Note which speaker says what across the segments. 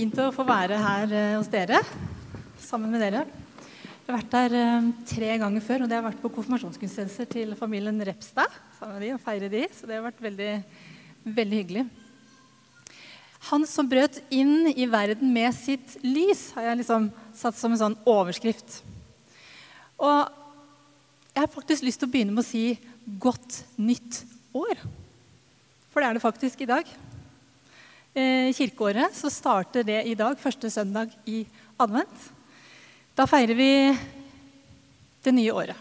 Speaker 1: fint å få være her eh, hos dere sammen med dere. Jeg har vært der eh, tre ganger før, og det har vært på konfirmasjonsgudstjenester til familien Repstad. sammen med de, og feire de, Så det har vært veldig, veldig hyggelig. Han som brøt inn i verden med sitt lys, har jeg liksom satt som en sånn overskrift. Og jeg har faktisk lyst til å begynne med å si 'godt nytt år'. For det er det faktisk i dag. Eh, kirkeåret så starter det i dag, første søndag i advent. Da feirer vi det nye året.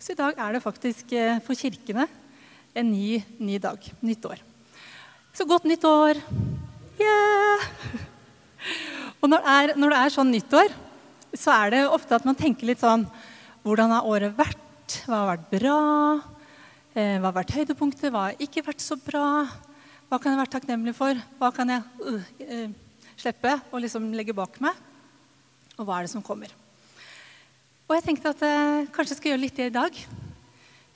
Speaker 1: Så i dag er det faktisk eh, for kirkene en ny, ny dag. Nytt år. Så godt nytt år! Yeah! Og når det, er, når det er sånn nyttår, så er det ofte at man tenker litt sånn Hvordan har året vært? Hva har vært bra? Eh, hva har vært høydepunktet? Hva har ikke vært så bra? Hva kan jeg være takknemlig for? Hva kan jeg uh, uh, slippe å liksom legge bak meg? Og hva er det som kommer? Og jeg tenkte at uh, kanskje jeg skal gjøre litt det i dag.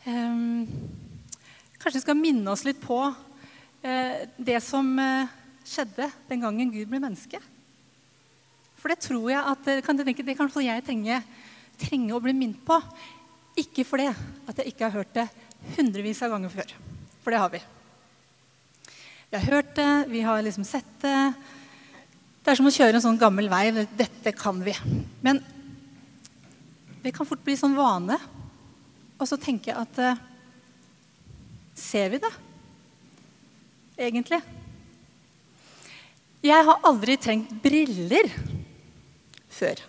Speaker 1: Um, kanskje vi skal minne oss litt på uh, det som uh, skjedde den gangen Gud ble menneske. For det tror jeg at kan tenke, det kan jeg trenge, trenge å bli minnet på. Ikke fordi at jeg ikke har hørt det hundrevis av ganger før. For det har vi. Vi har hørt det, vi har liksom sett det. Det er som å kjøre en sånn gammel vei. Dette kan vi. Men det kan fort bli sånn vane. Og så tenker jeg at eh, Ser vi det egentlig? Jeg har aldri trengt briller før.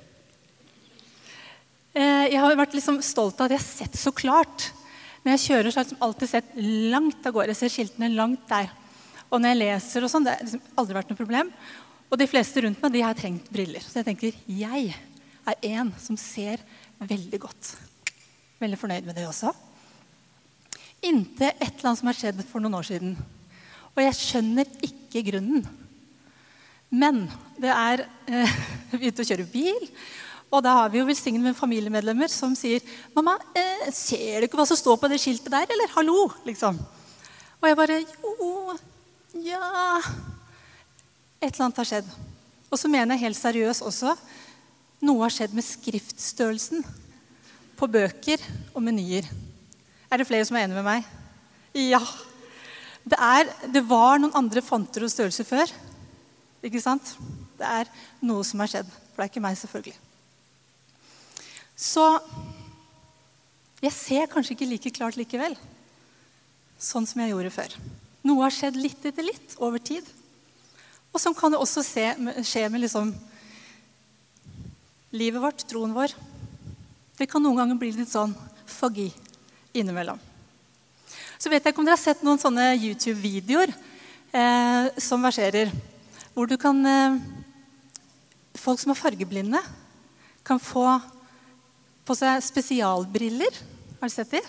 Speaker 1: Eh, jeg har vært liksom stolt av at jeg har sett så klart. Når jeg kjører, så har jeg liksom alltid sett langt av gårde. Jeg ser skiltene langt der. Og når jeg leser og sånn, det har liksom aldri vært noe problem. Og de fleste rundt meg de har trengt briller. Så jeg tenker jeg er en som ser veldig godt. Veldig fornøyd med det også. Inntil et eller annet som har skjedd for noen år siden. Og jeg skjønner ikke grunnen. Men det er eh, ute å kjøre bil. Og da har vi jo velsignet med familiemedlemmer som sier 'Mamma, eh, ser du ikke hva som står på det skiltet der?' Eller 'hallo', liksom. Og jeg bare 'Jo, ja Et eller annet har skjedd. Og så mener jeg helt seriøst også noe har skjedd med skriftstørrelsen på bøker og menyer. Er det flere som er enig med meg? Ja. Det, er, det var noen andre fonter og størrelser før. Ikke sant? Det er noe som har skjedd. For det er ikke meg, selvfølgelig. Så jeg ser kanskje ikke like klart likevel. Sånn som jeg gjorde før. Noe har skjedd litt etter litt over tid. Og sånn kan det også se, skje med liksom, livet vårt, troen vår. Det kan noen ganger bli litt sånn foggy innimellom. Så vet jeg ikke om dere har sett noen sånne YouTube-videoer eh, som verserer. Hvor du kan eh, Folk som er fargeblinde, kan få på seg spesialbriller. Har du sett de?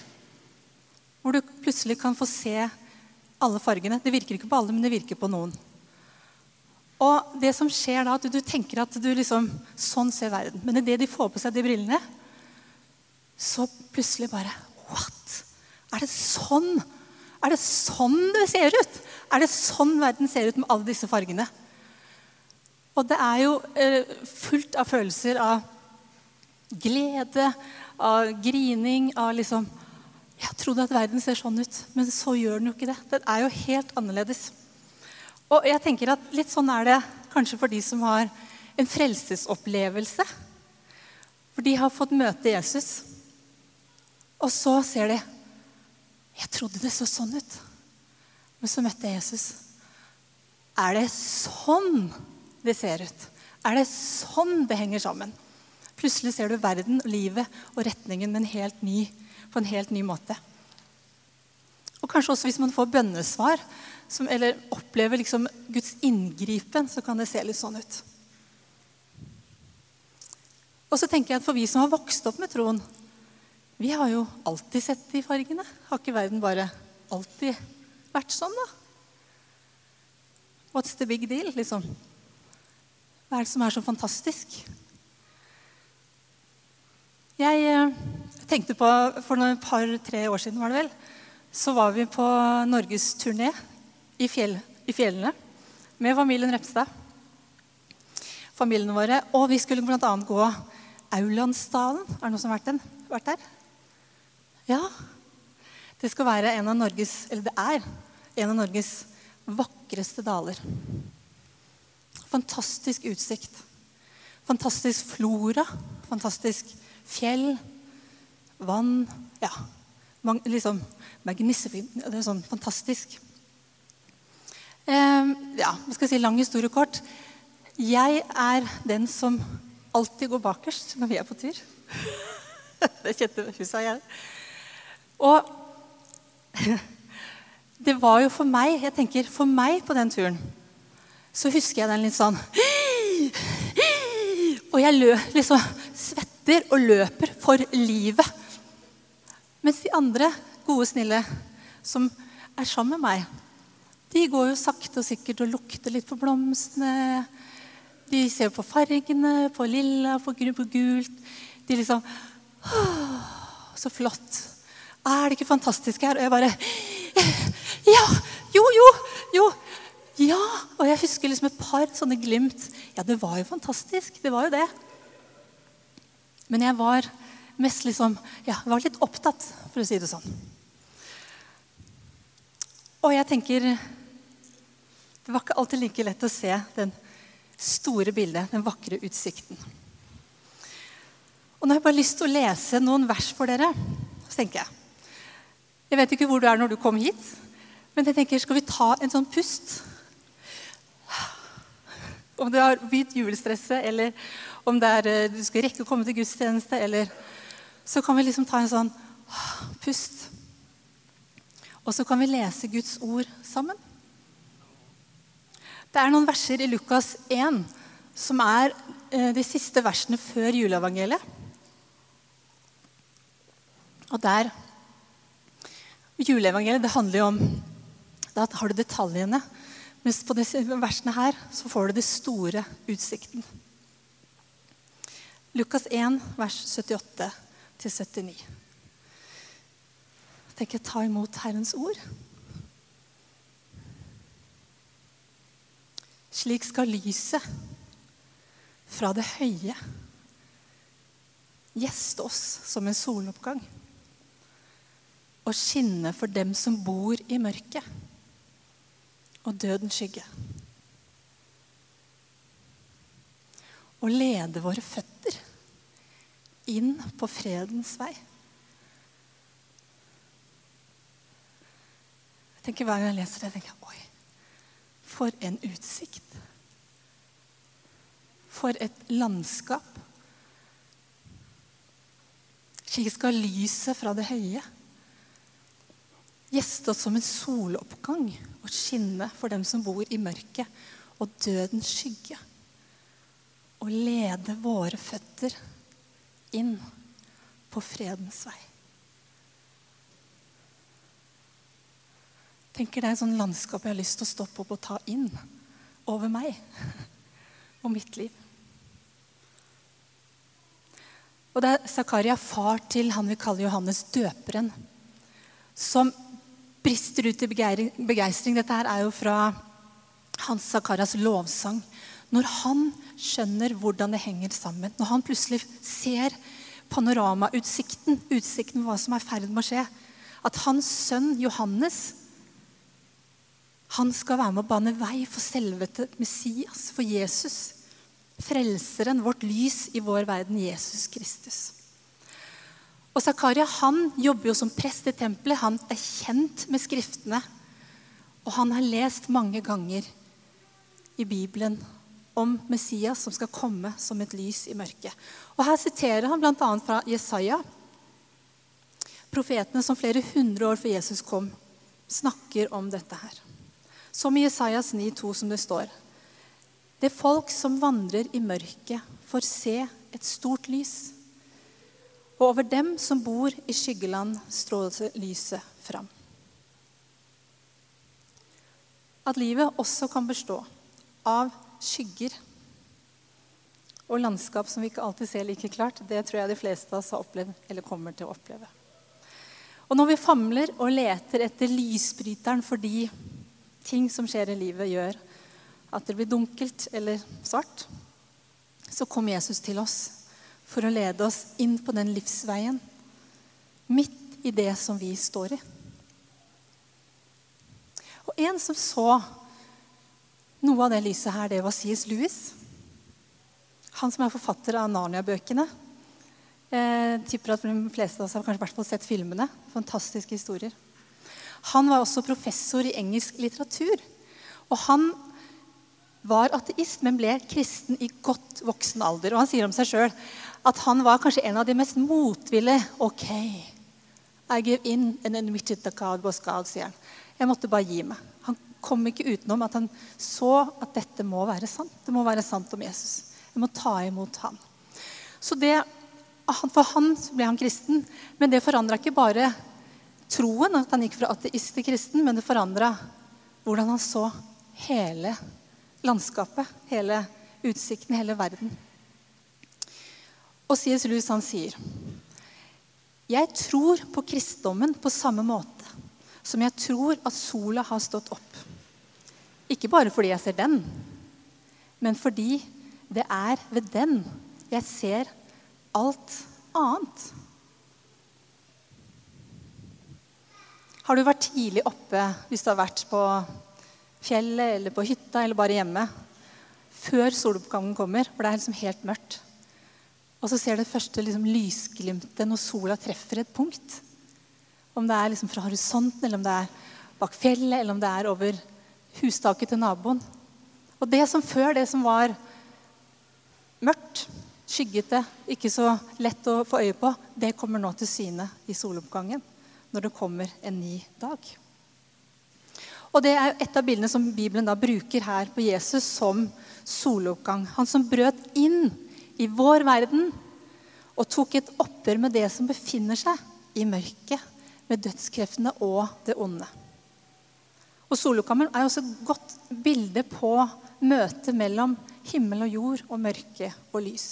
Speaker 1: Hvor du plutselig kan få se alle fargene. Det virker ikke på alle, men det virker på noen. Og det som skjer da, at du, tenker at du liksom Sånn ser verden. Men idet de får på seg de brillene, så plutselig bare What? Er det sånn? Er det sånn det ser ut? Er det sånn verden ser ut med alle disse fargene? Og det er jo eh, fullt av følelser av glede, av grining, av liksom jeg trodde at verden ser sånn ut, men så gjør den jo ikke det. Den er jo helt annerledes. Og jeg tenker at Litt sånn er det kanskje for de som har en frelsesopplevelse. For de har fått møte Jesus. Og så ser de Jeg trodde det så sånn ut. Men så møtte jeg Jesus. Er det sånn det ser ut? Er det sånn det henger sammen? Plutselig ser du verden, livet og retningen med en helt ny på en helt ny måte. Og kanskje også hvis man får bønnesvar som, eller opplever liksom Guds inngripen, så kan det se litt sånn ut. Og så tenker jeg at For vi som har vokst opp med troen, vi har jo alltid sett de fargene. Har ikke verden bare alltid vært sånn, da? What's the big deal, liksom? Hva er det som er så fantastisk? Jeg eh, tenkte på For et par-tre år siden var det vel, så var vi på norgesturné i, fjell, i fjellene med familien Repstad. familiene våre. Og vi skulle bl.a. gå Aulandsdalen. Er det noen som har vært, den? vært der? Ja. Det skal være en av Norges Eller det er en av Norges vakreste daler. Fantastisk utsikt. Fantastisk flora. Fantastisk fjell. Vann. Ja. Liksom magnificent. Det er sånn fantastisk. Eh, ja, hva skal jeg si, lang historie kort. Jeg er den som alltid går bakerst når vi er på tur. det kjente huset jeg. Og det var jo for meg jeg tenker, For meg på den turen så husker jeg den litt sånn Og jeg lø, liksom svetter og løper for livet. Mens de andre gode, snille som er sammen med meg, de går jo sakte og sikkert og lukter litt på blomstene. De ser på fargene, på lilla, på, gult. De liksom Så flott. Er det ikke fantastisk her? Og jeg bare Ja! Jo, jo! Jo! Ja! Og jeg husker liksom et par sånne glimt. Ja, det var jo fantastisk. Det var jo det. Men jeg var mest liksom Ja, var litt opptatt, for å si det sånn. Og jeg tenker Det var ikke alltid like lett å se den store bildet, den vakre utsikten. Og nå har jeg bare lyst til å lese noen vers for dere. Så tenker jeg Jeg vet ikke hvor du er når du kom hit, men jeg tenker, skal vi ta en sånn pust? Om du har begynt julestresset, eller om det er, eh, du skal rekke å komme til gudstjeneste, eller Så kan vi liksom ta en sånn pust. Og så kan vi lese Guds ord sammen. Det er noen verser i Lukas 1 som er eh, de siste versene før juleevangeliet. Og der Juleevangeliet det handler jo om Da har du detaljene. Mens på disse versene her så får du det store utsikten. Lukas 1, vers 78-79. Jeg tenker ta imot Herrens ord. Slik skal lyset fra det høye gjeste oss som en soloppgang og skinne for dem som bor i mørket og dødens skygge. Og lede våre føtter inn på fredens vei. Jeg tenker Hver gang jeg leser det, jeg tenker oi, for en utsikt. For et landskap. Slik skal lyset fra det høye gjeste oss som en soloppgang og skinne for dem som bor i mørket og dødens skygge. Og lede våre føtter inn på fredens vei. tenker Det er et sånn landskap jeg har lyst til å stoppe opp og ta inn over meg og mitt liv. Og det er Zakaria, far til han vi kaller Johannes døperen, som brister ut i begeistring. Dette her er jo fra Hans Zakarias lovsang. Når han skjønner hvordan det henger sammen, når han plutselig ser panoramautsikten, utsikten på hva som er i ferd med å skje, at hans sønn Johannes han skal være med å bane vei for selvete Messias, for Jesus. Frelseren, vårt lys i vår verden, Jesus Kristus. Og Zakaria han jobber jo som prest i tempelet. Han er kjent med Skriftene. Og han har lest mange ganger i Bibelen om Messias som skal komme som et lys i mørket. Og Her siterer han bl.a. fra Jesaja. Profetene som flere hundre år før Jesus kom, snakker om dette her. Som i Jesajas 9,2, som det står. Det folk som vandrer i mørket, får se et stort lys. Og over dem som bor i skyggeland, stråler lyset fram. At livet også kan bestå av skygger og landskap som vi ikke alltid ser like klart, det tror jeg de fleste av oss har opplevd eller kommer til å oppleve. Og når vi famler og leter etter lysbryteren fordi ting som skjer i livet, gjør at det blir dunkelt eller svart, så kom Jesus til oss for å lede oss inn på den livsveien midt i det som vi står i. Og en som så noe av det lyset her, det var C.S. Lewis. Han som er forfatter av Narnia-bøkene. Eh, tipper at de fleste av oss har kanskje hvert fall sett filmene. Fantastiske historier. Han var også professor i engelsk litteratur. Og han var ateist, men ble kristen i godt voksen alder. Og han sier om seg sjøl at han var kanskje en av de mest motvillige. Ok, I give in and admitted that God was God, sier han. Jeg måtte bare gi meg. Han kom ikke utenom at han så at dette må være sant. Det må være sant om Jesus. Jeg må ta imot ham. Så det, For han ble han kristen, men det forandra ikke bare troen, at han gikk fra ateist til kristen, men det forandra hvordan han så hele landskapet, hele utsikten, hele verden. Og C.S. Lewis han sier Jeg tror på kristendommen på samme måte som jeg tror at sola har stått opp. Ikke bare fordi jeg ser den, men fordi det er ved den jeg ser alt annet. Har du vært tidlig oppe hvis du har vært på fjellet eller på hytta eller bare hjemme før soloppgangen kommer, for det er liksom helt mørkt? Og så ser du det første liksom, lysglimtet når sola treffer et punkt. Om det er liksom fra horisonten, eller om det er bak fjellet, eller om det er over hustaket til naboen. Og det som før, det som var mørkt, skyggete, ikke så lett å få øye på, det kommer nå til syne i soloppgangen når det kommer en ny dag. Og Det er et av bildene som Bibelen da bruker her på Jesus som soloppgang. Han som brøt inn i vår verden og tok et oppgjør med det som befinner seg i mørket med dødskreftene og det onde. Og Solokammeren er også et godt bilde på møtet mellom himmel og jord og mørke og lys.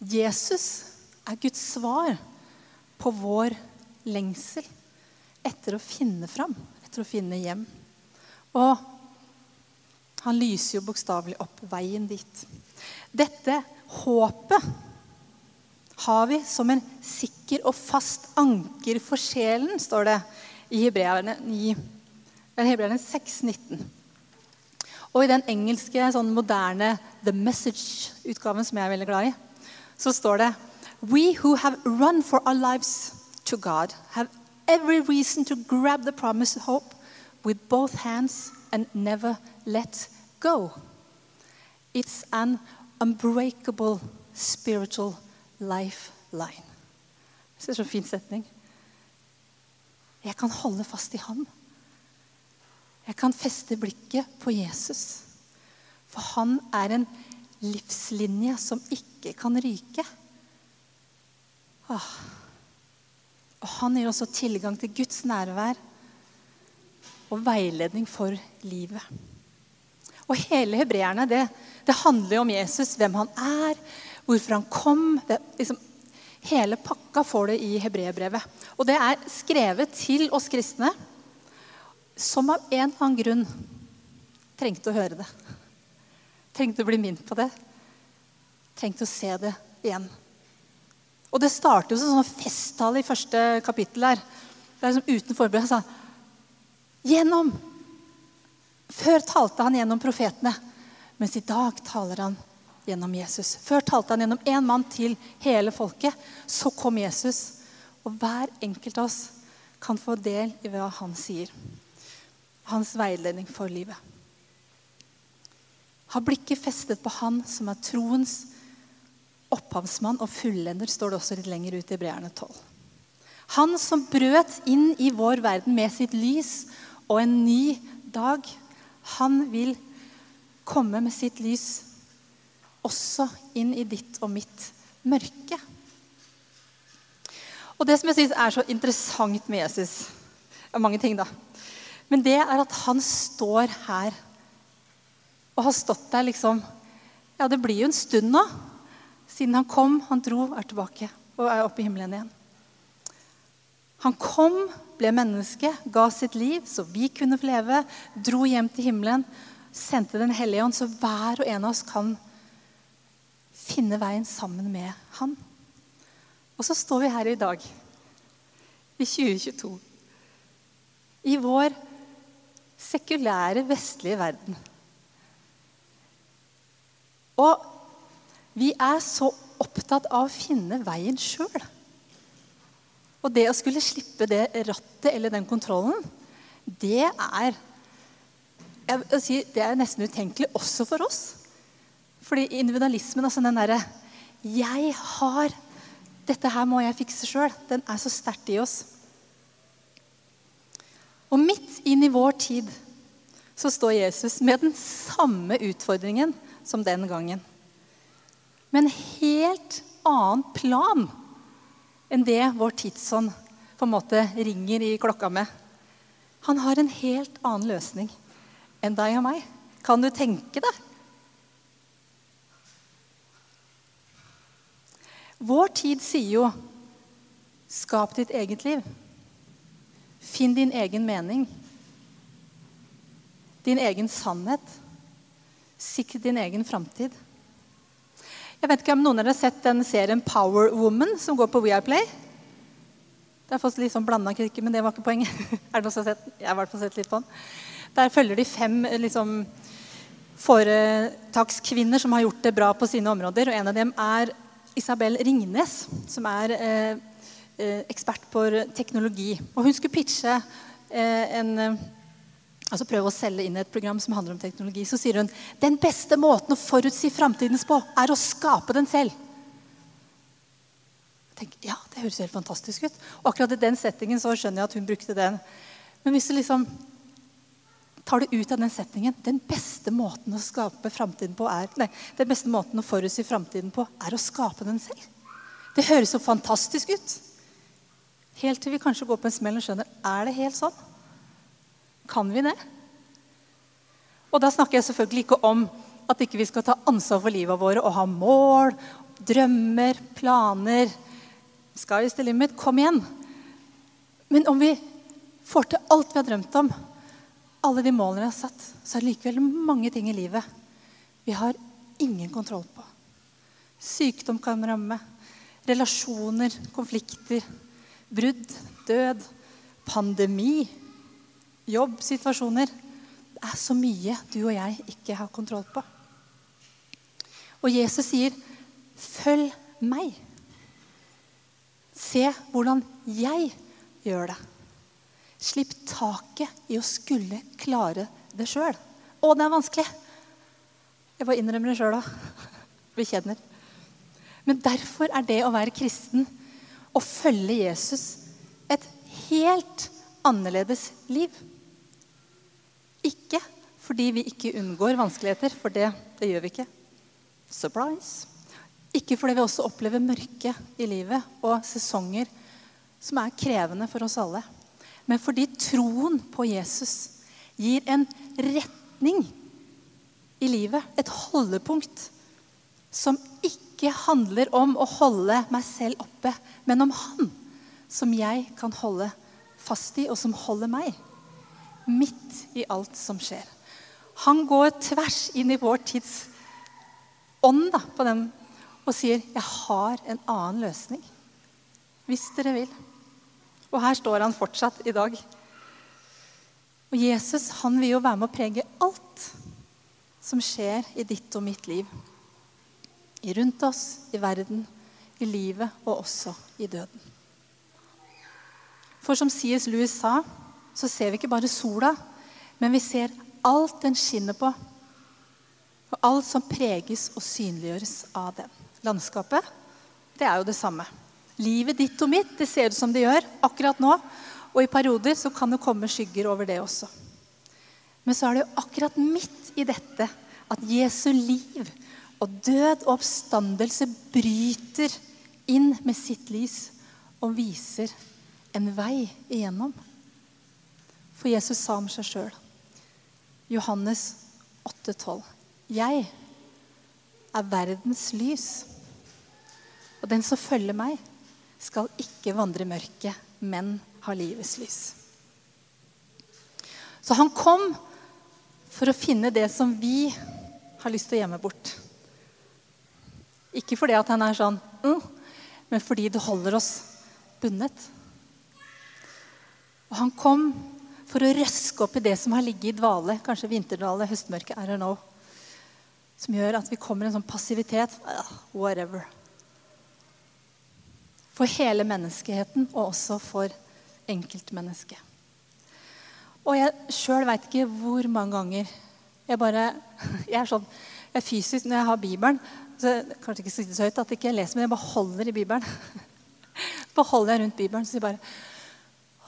Speaker 1: Jesus er Guds svar på vår lengsel etter å finne fram, etter å finne hjem. Og han lyser jo bokstavelig opp veien dit. Dette håpet har vi som en sikker og fast anker for sjelen, står det i Hebreerne, i, Hebreerne 6, 19. Og i den engelske sånn moderne The Message-utgaven, som jeg er veldig glad i, så står det We who have run for our lives to God have every reason to grab the promised hope with both hands and never let go. It's an unbreakable spiritual lifeline. Det er så fin setning. Jeg kan holde fast i Han. Jeg kan feste blikket på Jesus. For han er en livslinje som ikke kan ryke. Åh. Og han gir også tilgang til Guds nærvær og veiledning for livet. Og hele hebreerne, det, det handler jo om Jesus, hvem han er, hvorfor han kom. Det, liksom, hele pakka får det i hebreerbrevet. Og det er skrevet til oss kristne som av en eller annen grunn trengte å høre det. Trengte å bli minnet på det. Trengte å se det igjen. Og det starter jo som sånn festtale i første kapittel her. Det er som uten forbehold. Han sa Gjennom før talte han gjennom profetene, mens i dag taler han gjennom Jesus. Før talte han gjennom én mann til hele folket. Så kom Jesus. Og hver enkelt av oss kan få del i hva han sier. Hans veiledning for livet. Ha blikket festet på han som er troens opphavsmann og fullender, står det også litt lenger ut i Breerne 12. Han som brøt inn i vår verden med sitt lys og en ny dag han vil komme med sitt lys også inn i ditt og mitt mørke. Og Det som jeg synes er så interessant med Jesus det er mange ting da, Men det er at han står her og har stått der liksom Ja, det blir jo en stund nå siden han kom, han dro, er tilbake og er oppe i himmelen igjen. Han kom, ble menneske, ga sitt liv så vi kunne få leve, dro hjem til himmelen, sendte Den hellige ånd, så hver og en av oss kan finne veien sammen med han. Og så står vi her i dag, i 2022, i vår sekulære, vestlige verden. Og vi er så opptatt av å finne veien sjøl. Og det å skulle slippe det rattet eller den kontrollen, det er jeg vil si, Det er nesten utenkelig også for oss. Fordi individualismen, altså den derre 'Jeg har Dette her må jeg fikse sjøl', den er så sterkt i oss. Og midt inn i vår tid så står Jesus med den samme utfordringen som den gangen. Med en helt annen plan enn det vår tidsånd på en måte ringer i klokka med. Han har en helt annen løsning enn deg og meg. Kan du tenke deg? Vår tid sier jo 'skap ditt eget liv'. Finn din egen mening. Din egen sannhet. Sikre din egen framtid. Jeg vet ikke om noen av dere har sett den serien Power Woman som går på Viaplay? Det har fått litt sånn blanda kritikk, men det var ikke poenget. er det noen som har sett? Jeg har i hvert fall sett litt på den. Der følger de fem liksom, foretakskvinner som har gjort det bra på sine områder. og En av dem er Isabel Ringnes, som er eh, eh ekspert på teknologi. Og hun skulle pitche eh, en altså prøve å selge inn et program som handler om teknologi, så sier hun den beste måten å forutsi framtidens på, er å skape den selv. Tenk, ja, Det høres helt fantastisk ut. Og akkurat i den settingen så skjønner jeg at hun brukte den. Men hvis du liksom tar det ut av den settingen Den beste måten å skape fremtiden på er, nei, den beste måten å forutsi framtiden på, er å skape den selv. Det høres så fantastisk ut. Helt til vi kanskje går på en smell og skjønner er det helt sånn. Kan vi det? Og da snakker jeg selvfølgelig ikke om at ikke vi skal ta ansvar for livet våre og ha mål, drømmer, planer. Sky is the limit. Kom igjen. Men om vi får til alt vi har drømt om, alle de målene vi har satt, så er det likevel mange ting i livet vi har ingen kontroll på. Sykdom kan ramme. Relasjoner, konflikter, brudd, død, pandemi jobbsituasjoner. Det er så mye du og jeg ikke har kontroll på. Og Jesus sier, 'Følg meg'. Se hvordan jeg gjør det. Slipp taket i å skulle klare det sjøl. Å, det er vanskelig. Jeg bare innrømmer det sjøl òg. Bekjenner. Men derfor er det å være kristen, å følge Jesus, et helt annerledes liv. Ikke fordi vi ikke unngår vanskeligheter, for det, det gjør vi ikke. Surprise. Ikke fordi vi også opplever mørke i livet og sesonger som er krevende for oss alle. Men fordi troen på Jesus gir en retning i livet, et holdepunkt, som ikke handler om å holde meg selv oppe, men om Han som jeg kan holde fast i, og som holder meg midt i alt som skjer. Han går tvers inn i vår tids ånd da, på den, og sier 'Jeg har en annen løsning'. Hvis dere vil. Og her står han fortsatt i dag. Og Jesus han vil jo være med å prege alt som skjer i ditt og mitt liv. Rundt oss, i verden, i livet og også i døden. For som C.S. Lewis sa så ser vi ikke bare sola, men vi ser alt den skinner på. Og alt som preges og synliggjøres av den. Landskapet, det er jo det samme. Livet ditt og mitt det ser ut som det gjør akkurat nå. Og i perioder så kan det komme skygger over det også. Men så er det jo akkurat midt i dette at Jesu liv og død og oppstandelse bryter inn med sitt lys og viser en vei igjennom. For Jesus sa om seg sjøl, Johannes 8,12.: Jeg er verdens lys. Og den som følger meg, skal ikke vandre i mørket, men ha livets lys. Så han kom for å finne det som vi har lyst til å gjemme bort. Ikke fordi at han er sånn, mm, men fordi det holder oss bundet. Og han kom for å røske opp i det som har ligget i dvale, kanskje vinterdvale, høstmørke, I don't know, som gjør at vi kommer i en sånn passivitet. Whatever. For hele menneskeheten, og også for enkeltmennesket. Og jeg sjøl veit ikke hvor mange ganger jeg bare Jeg er sånn jeg fysisk når jeg har Bibelen. Så kanskje ikke sitte så høyt at jeg ikke leser, men jeg bare holder i Bibelen. Beholder jeg rundt Bibelen så sier bare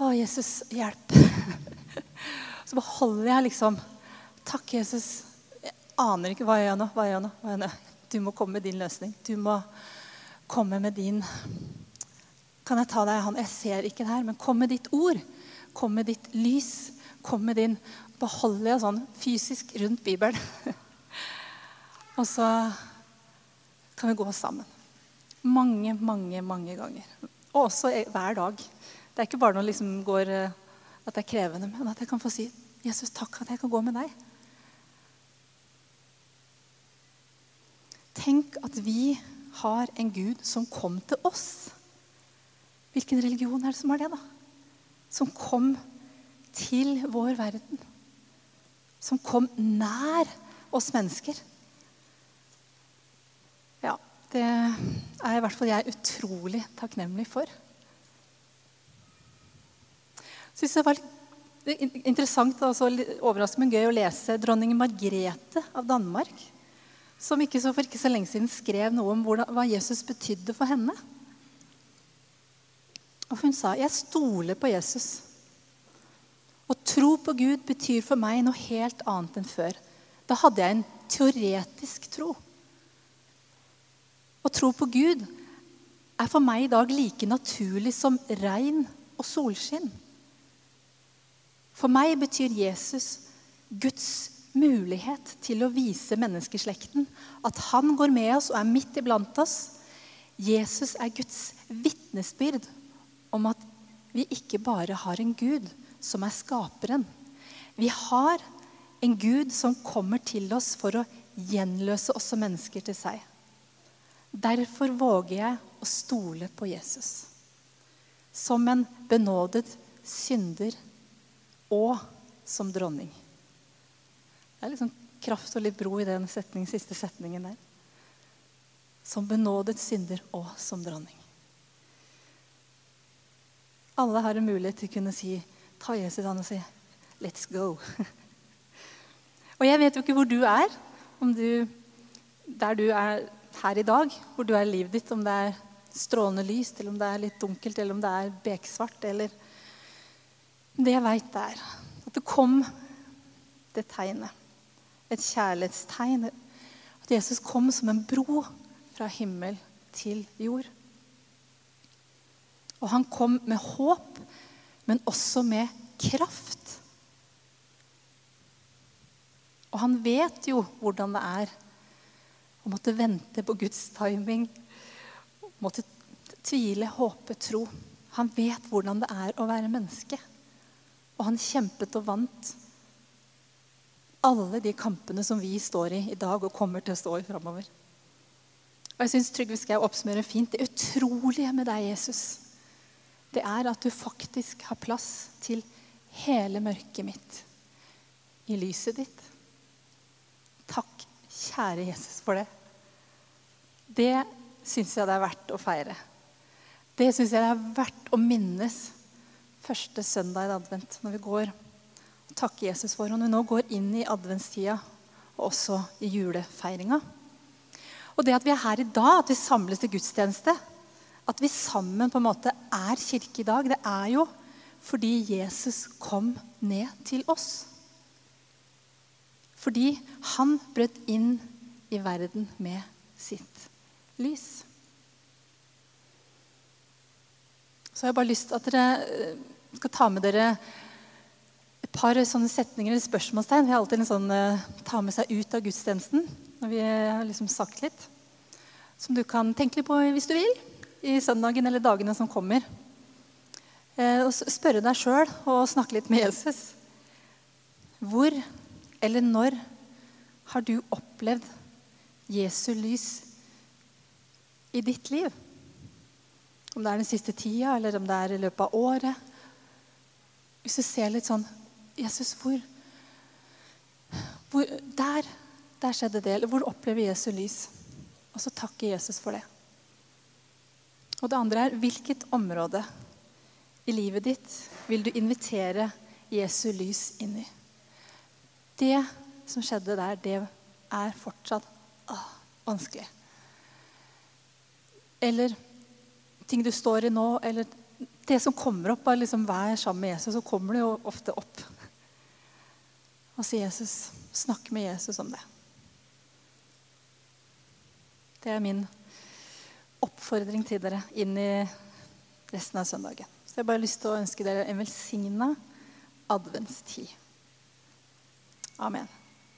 Speaker 1: Å, Jesus, hjelp. Så beholder jeg liksom Takk, Jesus. Jeg aner ikke hva jeg gjør nå. Hva jeg gjør nå? Hva jeg gjør nå? Du må komme med din løsning. Du må komme med din Kan jeg ta deg i hånden? Jeg ser ikke det her, men kom med ditt ord. Kom med ditt lys. Kom med din Beholder jeg sånn fysisk rundt Bibelen. Og så kan vi gå sammen. Mange, mange, mange ganger. Og også hver dag. Det er ikke bare når liksom går, eh, at det er krevende, men at jeg kan få si Jesus, takk at jeg kan gå med deg. Tenk at vi har en Gud som kom til oss. Hvilken religion er det som har det, da? Som kom til vår verden. Som kom nær oss mennesker. Det er i hvert fall jeg utrolig takknemlig for. Jeg Syns det var litt interessant og overraskende, men gøy å lese dronning Margrethe av Danmark. Som ikke så for ikke så lenge siden skrev noe om hva Jesus betydde for henne. Og Hun sa jeg stoler på Jesus. Å tro på Gud betyr for meg noe helt annet enn før. Da hadde jeg en teoretisk tro. Å tro på Gud er for meg i dag like naturlig som regn og solskinn. For meg betyr Jesus Guds mulighet til å vise menneskeslekten at han går med oss og er midt iblant oss. Jesus er Guds vitnesbyrd om at vi ikke bare har en Gud som er skaperen. Vi har en Gud som kommer til oss for å gjenløse oss som mennesker til seg. Derfor våger jeg å stole på Jesus. Som en benådet synder og som dronning. Det er liksom kraft og litt bro i den setning, siste setningen der. Som benådet synder og som dronning. Alle har en mulighet til å kunne si, ta Jesus an og si 'let's go'. og jeg vet jo ikke hvor du er, om du, der du er her i dag, hvor du er i livet ditt, om det er strålende lyst, eller om det er litt dunkelt, eller om det er beksvart. eller Det jeg veit, er at det kom det tegnet. Et kjærlighetstegn. At Jesus kom som en bro fra himmel til jord. Og han kom med håp, men også med kraft. Og han vet jo hvordan det er og måtte vente på Guds timing. Måtte tvile, håpe, tro. Han vet hvordan det er å være menneske. Og han kjempet og vant alle de kampene som vi står i i dag og kommer til å stå i framover. Og jeg syns Trygve Skau oppsummerer fint det utrolige med deg, Jesus. Det er at du faktisk har plass til hele mørket mitt i lyset ditt. Takk, Kjære Jesus, for det. Det syns jeg det er verdt å feire. Det syns jeg det er verdt å minnes første søndag i advent, når vi går og takker Jesus for. Og når vi nå går inn i adventstida, og også i julefeiringa. Og det at vi er her i dag, at vi samles til gudstjeneste, at vi sammen på en måte er kirke i dag, det er jo fordi Jesus kom ned til oss. Fordi han brøt inn i verden med sitt lys. Så har jeg bare lyst til at dere eh, skal ta med dere et par sånne setninger eller spørsmålstegn. Vi har alltid en sånn uh, ta med seg ut av gudstjenesten når vi har liksom sagt litt. Som du kan tenke litt på hvis du vil i søndagen eller dagene som kommer. Uh, og spørre deg sjøl og snakke litt med Jesus. Hvor eller når har du opplevd Jesu lys i ditt liv. Om det er den siste tida, eller om det er i løpet av året. Hvis du ser litt sånn Jesus, hvor, hvor der, der skjedde det. Eller hvor opplever Jesu lys? Og så takke Jesus for det. Og det andre er hvilket område i livet ditt vil du invitere Jesu lys inn i? Det som skjedde der, det er fortsatt åh, vanskelig. Eller ting du står i nå, eller det som kommer opp av liksom hver sammen med Jesus, så kommer det jo ofte opp. Og si Jesus, snakk med Jesus om det. Det er min oppfordring til dere inn i resten av søndagen. Så jeg har bare lyst til å ønske dere en velsigna adventstid. Amen.